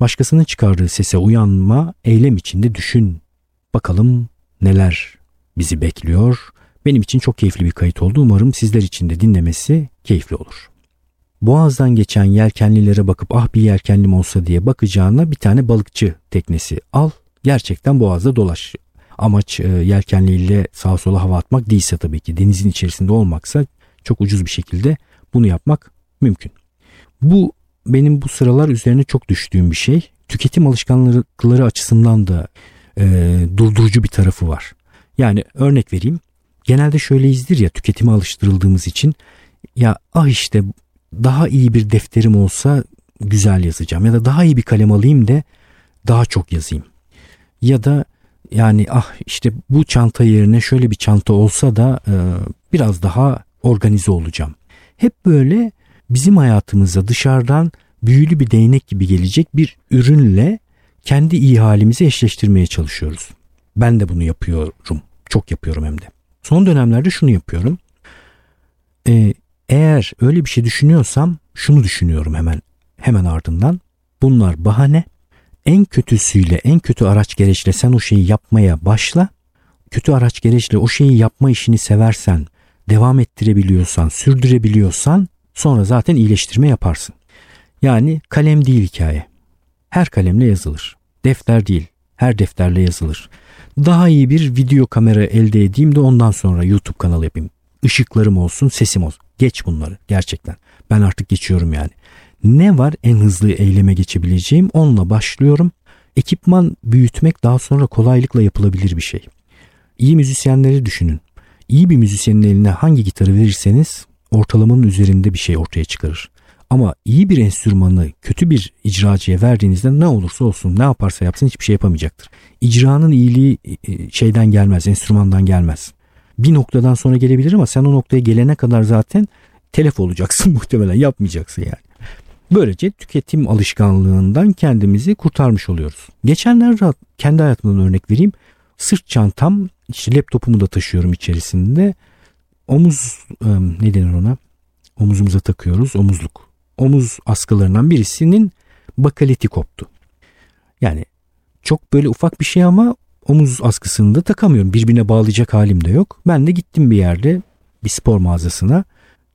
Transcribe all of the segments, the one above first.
Başkasının çıkardığı sese uyanma, eylem içinde düşün. Bakalım neler bizi bekliyor. Benim için çok keyifli bir kayıt oldu. Umarım sizler için de dinlemesi keyifli olur. Boğazdan geçen yelkenlilere bakıp ah bir yelkenlim olsa diye bakacağına bir tane balıkçı teknesi al. Gerçekten boğazda dolaş. Amaç e, yelkenliyle sağa sola hava atmak değilse tabii ki denizin içerisinde olmaksa çok ucuz bir şekilde bunu yapmak mümkün. Bu benim bu sıralar üzerine çok düştüğüm bir şey. Tüketim alışkanlıkları açısından da e, durdurucu bir tarafı var. Yani örnek vereyim. Genelde şöyleyizdir ya tüketime alıştırıldığımız için ya ah işte daha iyi bir defterim olsa güzel yazacağım ya da daha iyi bir kalem alayım da daha çok yazayım. Ya da yani ah işte bu çanta yerine şöyle bir çanta olsa da e, biraz daha organize olacağım. Hep böyle bizim hayatımıza dışarıdan büyülü bir değnek gibi gelecek bir ürünle kendi iyi halimizi eşleştirmeye çalışıyoruz. Ben de bunu yapıyorum. Çok yapıyorum hem de. Son dönemlerde şunu yapıyorum. Ee, eğer öyle bir şey düşünüyorsam şunu düşünüyorum hemen hemen ardından. Bunlar bahane. En kötüsüyle en kötü araç gereçle sen o şeyi yapmaya başla. Kötü araç gereçle o şeyi yapma işini seversen, devam ettirebiliyorsan, sürdürebiliyorsan sonra zaten iyileştirme yaparsın. Yani kalem değil hikaye. Her kalemle yazılır. Defter değil. Her defterle yazılır. Daha iyi bir video kamera elde edeyim de ondan sonra YouTube kanalı yapayım. Işıklarım olsun, sesim olsun. Geç bunları gerçekten. Ben artık geçiyorum yani. Ne var en hızlı eyleme geçebileceğim onunla başlıyorum. Ekipman büyütmek daha sonra kolaylıkla yapılabilir bir şey. İyi müzisyenleri düşünün. İyi bir müzisyenin eline hangi gitarı verirseniz ortalamanın üzerinde bir şey ortaya çıkarır. Ama iyi bir enstrümanı kötü bir icracıya verdiğinizde ne olursa olsun ne yaparsa yapsın hiçbir şey yapamayacaktır. İcranın iyiliği e, şeyden gelmez, enstrümandan gelmez. Bir noktadan sonra gelebilir ama sen o noktaya gelene kadar zaten telef olacaksın muhtemelen yapmayacaksın yani. Böylece tüketim alışkanlığından kendimizi kurtarmış oluyoruz. Geçenlerde kendi hayatımdan örnek vereyim. Sırt çantam işte laptopumu da taşıyorum içerisinde. Omuz ne denir ona? Omuzumuza takıyoruz omuzluk. Omuz askılarından birisinin bakaleti koptu. Yani çok böyle ufak bir şey ama omuz askısını da takamıyorum. Birbirine bağlayacak halim de yok. Ben de gittim bir yerde bir spor mağazasına.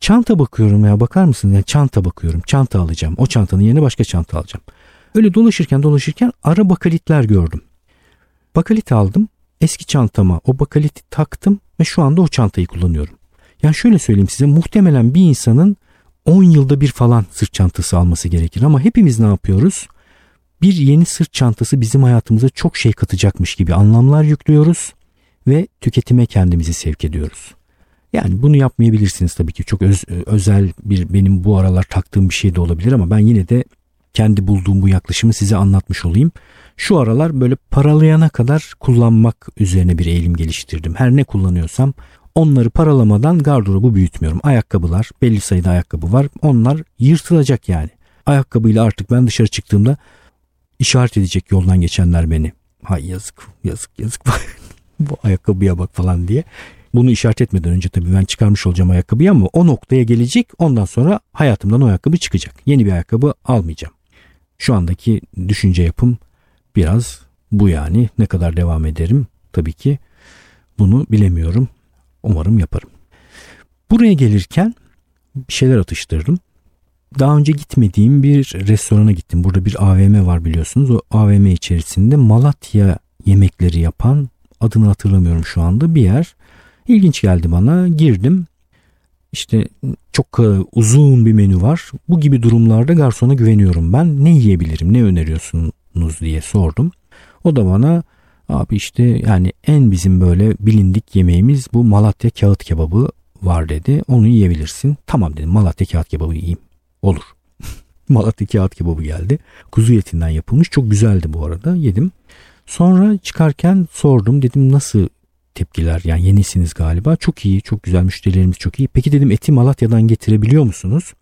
Çanta bakıyorum ya bakar mısın? Yani çanta bakıyorum. Çanta alacağım. O çantanın yerine başka çanta alacağım. Öyle dolaşırken dolaşırken ara bakalitler gördüm. Bakalit aldım. Eski çantama o bakaliti taktım ve şu anda o çantayı kullanıyorum. Yani şöyle söyleyeyim size muhtemelen bir insanın 10 yılda bir falan sırt çantası alması gerekir ama hepimiz ne yapıyoruz? Bir yeni sırt çantası bizim hayatımıza çok şey katacakmış gibi anlamlar yüklüyoruz ve tüketime kendimizi sevk ediyoruz. Yani bunu yapmayabilirsiniz tabii ki çok öz, özel bir benim bu aralar taktığım bir şey de olabilir ama ben yine de kendi bulduğum bu yaklaşımı size anlatmış olayım. Şu aralar böyle paralayana kadar kullanmak üzerine bir eğilim geliştirdim. Her ne kullanıyorsam Onları paralamadan gardırobu büyütmüyorum. Ayakkabılar, belli sayıda ayakkabı var. Onlar yırtılacak yani. Ayakkabıyla artık ben dışarı çıktığımda işaret edecek yoldan geçenler beni. Hay yazık, yazık, yazık. Bu ayakkabıya bak falan diye. Bunu işaret etmeden önce tabii ben çıkarmış olacağım ayakkabıyı ama o noktaya gelecek. Ondan sonra hayatımdan o ayakkabı çıkacak. Yeni bir ayakkabı almayacağım. Şu andaki düşünce yapım biraz bu yani. Ne kadar devam ederim tabii ki bunu bilemiyorum. Umarım yaparım. Buraya gelirken bir şeyler atıştırdım. Daha önce gitmediğim bir restorana gittim. Burada bir AVM var biliyorsunuz. O AVM içerisinde Malatya yemekleri yapan adını hatırlamıyorum şu anda bir yer. İlginç geldi bana. Girdim. İşte çok uzun bir menü var. Bu gibi durumlarda garsona güveniyorum ben. Ne yiyebilirim, ne öneriyorsunuz diye sordum. O da bana abi işte yani en bizim böyle bilindik yemeğimiz bu Malatya kağıt kebabı var dedi. Onu yiyebilirsin. Tamam dedim Malatya kağıt kebabı yiyeyim. Olur. Malatya kağıt kebabı geldi. Kuzu etinden yapılmış. Çok güzeldi bu arada. Yedim. Sonra çıkarken sordum. Dedim nasıl tepkiler yani yenisiniz galiba. Çok iyi, çok güzel müşterilerimiz çok iyi. Peki dedim eti Malatya'dan getirebiliyor musunuz?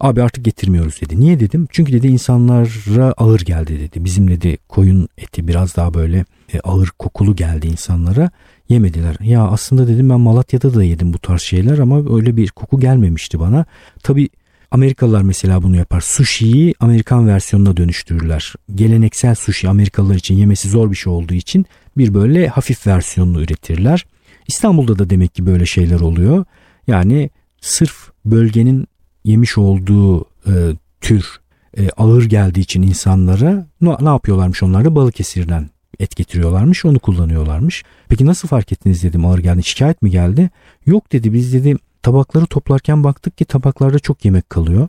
Abi artık getirmiyoruz dedi. Niye dedim? Çünkü dedi insanlara ağır geldi dedi. Bizim dedi koyun eti biraz daha böyle e, ağır kokulu geldi insanlara. Yemediler. Ya aslında dedim ben Malatya'da da yedim bu tarz şeyler ama öyle bir koku gelmemişti bana. Tabi Amerikalılar mesela bunu yapar. Sushi'yi Amerikan versiyonuna dönüştürürler. Geleneksel sushi Amerikalılar için yemesi zor bir şey olduğu için bir böyle hafif versiyonunu üretirler. İstanbul'da da demek ki böyle şeyler oluyor. Yani sırf bölgenin yemiş olduğu e, tür e, ağır geldiği için insanlara ne, ne yapıyorlarmış onlar da Balıkesir'den et getiriyorlarmış onu kullanıyorlarmış. Peki nasıl fark ettiniz dedim ağır geldi şikayet mi geldi? Yok dedi biz dedi tabakları toplarken baktık ki tabaklarda çok yemek kalıyor.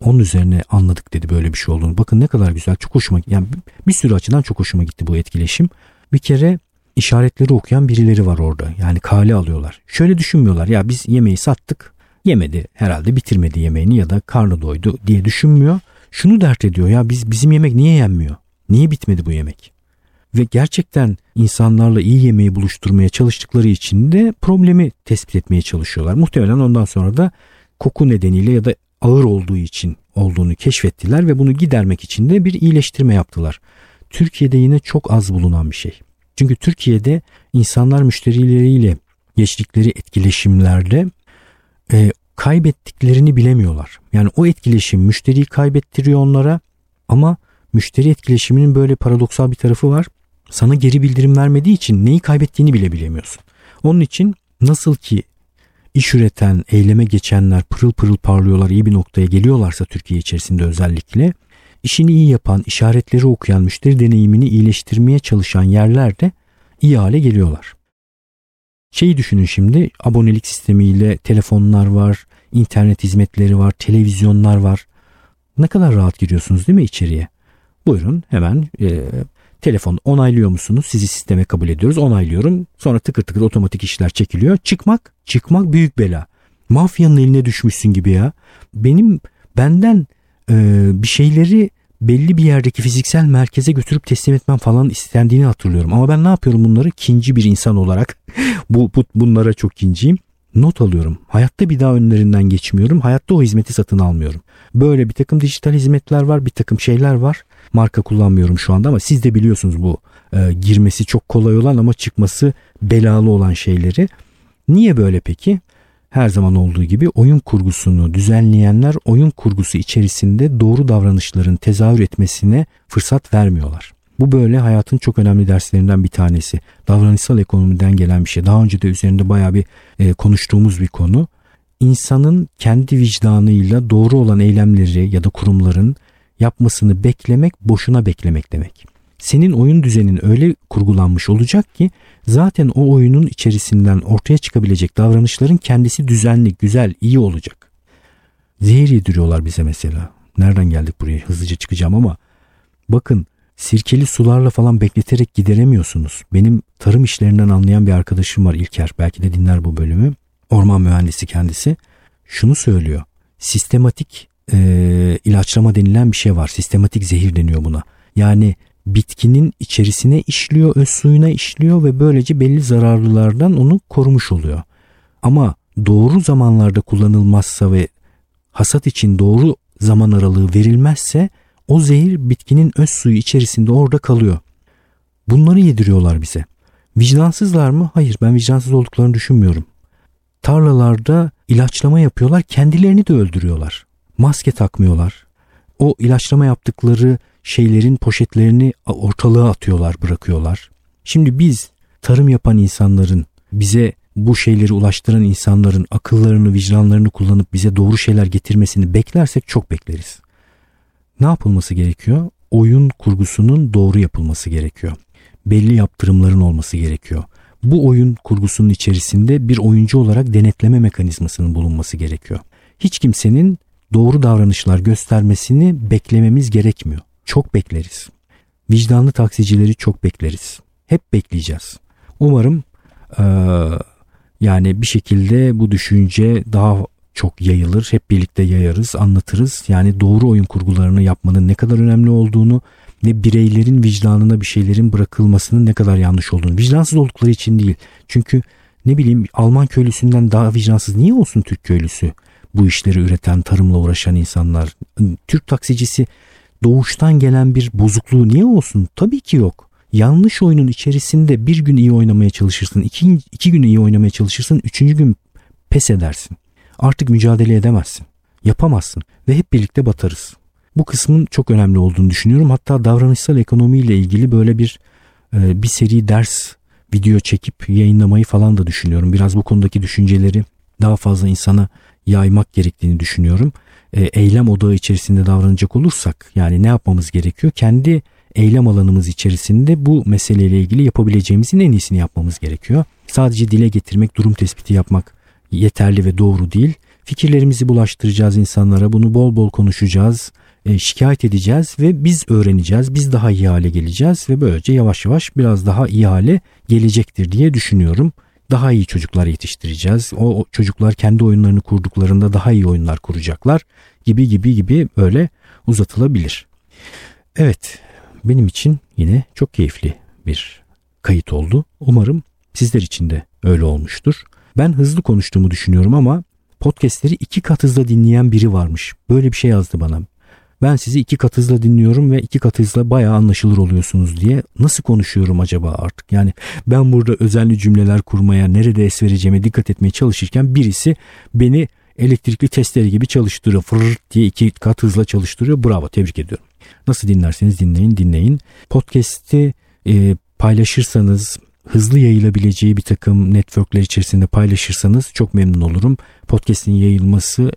Onun üzerine anladık dedi böyle bir şey olduğunu. Bakın ne kadar güzel çok hoşuma yani bir sürü açıdan çok hoşuma gitti bu etkileşim. Bir kere işaretleri okuyan birileri var orada. Yani kale alıyorlar. Şöyle düşünmüyorlar ya biz yemeği sattık. Yemedi herhalde bitirmedi yemeğini ya da karnı doydu diye düşünmüyor. Şunu dert ediyor ya biz bizim yemek niye yenmiyor? Niye bitmedi bu yemek? Ve gerçekten insanlarla iyi yemeği buluşturmaya çalıştıkları için de problemi tespit etmeye çalışıyorlar. Muhtemelen ondan sonra da koku nedeniyle ya da ağır olduğu için olduğunu keşfettiler ve bunu gidermek için de bir iyileştirme yaptılar. Türkiye'de yine çok az bulunan bir şey. Çünkü Türkiye'de insanlar müşterileriyle geçtikleri etkileşimlerde e, kaybettiklerini bilemiyorlar. Yani o etkileşim müşteriyi kaybettiriyor onlara ama müşteri etkileşiminin böyle paradoksal bir tarafı var. Sana geri bildirim vermediği için neyi kaybettiğini bile bilemiyorsun. Onun için nasıl ki iş üreten, eyleme geçenler pırıl pırıl parlıyorlar, iyi bir noktaya geliyorlarsa Türkiye içerisinde özellikle işini iyi yapan, işaretleri okuyan, müşteri deneyimini iyileştirmeye çalışan yerlerde iyi hale geliyorlar. Şeyi düşünün şimdi abonelik sistemiyle telefonlar var, internet hizmetleri var, televizyonlar var. Ne kadar rahat giriyorsunuz değil mi içeriye? Buyurun hemen e, telefon onaylıyor musunuz? Sizi sisteme kabul ediyoruz. Onaylıyorum. Sonra tıkır tıkır otomatik işler çekiliyor. Çıkmak, çıkmak büyük bela. Mafyanın eline düşmüşsün gibi ya. Benim benden e, bir şeyleri belli bir yerdeki fiziksel merkeze götürüp teslim etmem falan istendiğini hatırlıyorum. Ama ben ne yapıyorum bunları? Kinci bir insan olarak bu, bu bunlara çok kinciyim. Not alıyorum. Hayatta bir daha önlerinden geçmiyorum. Hayatta o hizmeti satın almıyorum. Böyle bir takım dijital hizmetler var, bir takım şeyler var. Marka kullanmıyorum şu anda ama siz de biliyorsunuz bu e, girmesi çok kolay olan ama çıkması belalı olan şeyleri. Niye böyle peki? her zaman olduğu gibi oyun kurgusunu düzenleyenler oyun kurgusu içerisinde doğru davranışların tezahür etmesine fırsat vermiyorlar. Bu böyle hayatın çok önemli derslerinden bir tanesi. Davranışsal ekonomiden gelen bir şey. Daha önce de üzerinde bayağı bir e, konuştuğumuz bir konu. İnsanın kendi vicdanıyla doğru olan eylemleri ya da kurumların yapmasını beklemek boşuna beklemek demek. Senin oyun düzenin öyle kurgulanmış olacak ki zaten o oyunun içerisinden ortaya çıkabilecek davranışların kendisi düzenli, güzel, iyi olacak. Zehir yediriyorlar bize mesela. Nereden geldik buraya? Hızlıca çıkacağım ama bakın sirkeli sularla falan bekleterek gideremiyorsunuz. Benim tarım işlerinden anlayan bir arkadaşım var İlker. Belki de dinler bu bölümü. Orman mühendisi kendisi. Şunu söylüyor. Sistematik e, ilaçlama denilen bir şey var. Sistematik zehir deniyor buna. Yani bitkinin içerisine işliyor, öz suyuna işliyor ve böylece belli zararlılardan onu korumuş oluyor. Ama doğru zamanlarda kullanılmazsa ve hasat için doğru zaman aralığı verilmezse o zehir bitkinin öz suyu içerisinde orada kalıyor. Bunları yediriyorlar bize. Vicdansızlar mı? Hayır ben vicdansız olduklarını düşünmüyorum. Tarlalarda ilaçlama yapıyorlar kendilerini de öldürüyorlar. Maske takmıyorlar. O ilaçlama yaptıkları şeylerin poşetlerini ortalığa atıyorlar bırakıyorlar. Şimdi biz tarım yapan insanların bize bu şeyleri ulaştıran insanların akıllarını, vicdanlarını kullanıp bize doğru şeyler getirmesini beklersek çok bekleriz. Ne yapılması gerekiyor? Oyun kurgusunun doğru yapılması gerekiyor. Belli yaptırımların olması gerekiyor. Bu oyun kurgusunun içerisinde bir oyuncu olarak denetleme mekanizmasının bulunması gerekiyor. Hiç kimsenin doğru davranışlar göstermesini beklememiz gerekmiyor. Çok bekleriz. Vicdanlı taksicileri çok bekleriz. Hep bekleyeceğiz. Umarım ee, yani bir şekilde bu düşünce daha çok yayılır. Hep birlikte yayarız, anlatırız. Yani doğru oyun kurgularını yapmanın ne kadar önemli olduğunu ve bireylerin vicdanına bir şeylerin bırakılmasının ne kadar yanlış olduğunu. Vicdansız oldukları için değil. Çünkü ne bileyim Alman köylüsünden daha vicdansız niye olsun Türk köylüsü? Bu işleri üreten, tarımla uğraşan insanlar. Türk taksicisi doğuştan gelen bir bozukluğu niye olsun? Tabii ki yok. Yanlış oyunun içerisinde bir gün iyi oynamaya çalışırsın, iki, iki gün iyi oynamaya çalışırsın, üçüncü gün pes edersin. Artık mücadele edemezsin. Yapamazsın ve hep birlikte batarız. Bu kısmın çok önemli olduğunu düşünüyorum. Hatta davranışsal ekonomiyle ilgili böyle bir e, bir seri ders video çekip yayınlamayı falan da düşünüyorum. Biraz bu konudaki düşünceleri daha fazla insana yaymak gerektiğini düşünüyorum. E, eylem odağı içerisinde davranacak olursak yani ne yapmamız gerekiyor? Kendi eylem alanımız içerisinde bu meseleyle ilgili yapabileceğimizin en iyisini yapmamız gerekiyor. Sadece dile getirmek, durum tespiti yapmak yeterli ve doğru değil. Fikirlerimizi bulaştıracağız insanlara, bunu bol bol konuşacağız, e, şikayet edeceğiz ve biz öğreneceğiz, biz daha iyi hale geleceğiz ve böylece yavaş yavaş biraz daha iyi hale gelecektir diye düşünüyorum. Daha iyi çocuklar yetiştireceğiz. O, çocuklar kendi oyunlarını kurduklarında daha iyi oyunlar kuracaklar gibi gibi gibi böyle uzatılabilir. Evet, benim için yine çok keyifli bir kayıt oldu. Umarım sizler için de öyle olmuştur. Ben hızlı konuştuğumu düşünüyorum ama podcastleri iki kat hızla dinleyen biri varmış. Böyle bir şey yazdı bana. Ben sizi iki kat hızla dinliyorum ve iki kat hızla bayağı anlaşılır oluyorsunuz diye. Nasıl konuşuyorum acaba artık? Yani ben burada özenli cümleler kurmaya, nerede es vereceğime dikkat etmeye çalışırken birisi beni elektrikli testere gibi çalıştırıyor. Fırrt diye iki kat hızla çalıştırıyor. Bravo tebrik ediyorum. Nasıl dinlerseniz dinleyin dinleyin. Podcast'i e, paylaşırsanız hızlı yayılabileceği bir takım networkler içerisinde paylaşırsanız çok memnun olurum. Podcast'in yayılması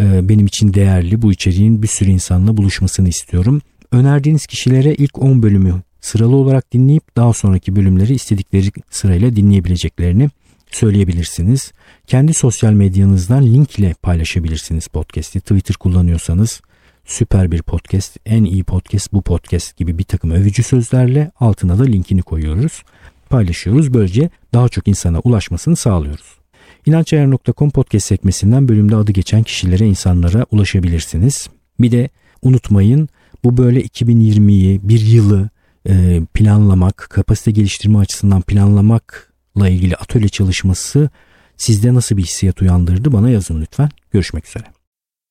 benim için değerli. Bu içeriğin bir sürü insanla buluşmasını istiyorum. Önerdiğiniz kişilere ilk 10 bölümü sıralı olarak dinleyip daha sonraki bölümleri istedikleri sırayla dinleyebileceklerini söyleyebilirsiniz. Kendi sosyal medyanızdan link ile paylaşabilirsiniz podcast'i. Twitter kullanıyorsanız süper bir podcast, en iyi podcast bu podcast gibi bir takım övücü sözlerle altına da linkini koyuyoruz. Paylaşıyoruz. Böylece daha çok insana ulaşmasını sağlıyoruz. İnançayar.com podcast sekmesinden bölümde adı geçen kişilere, insanlara ulaşabilirsiniz. Bir de unutmayın bu böyle 2020'yi, bir yılı e, planlamak, kapasite geliştirme açısından planlamakla ilgili atölye çalışması sizde nasıl bir hissiyat uyandırdı bana yazın lütfen. Görüşmek üzere.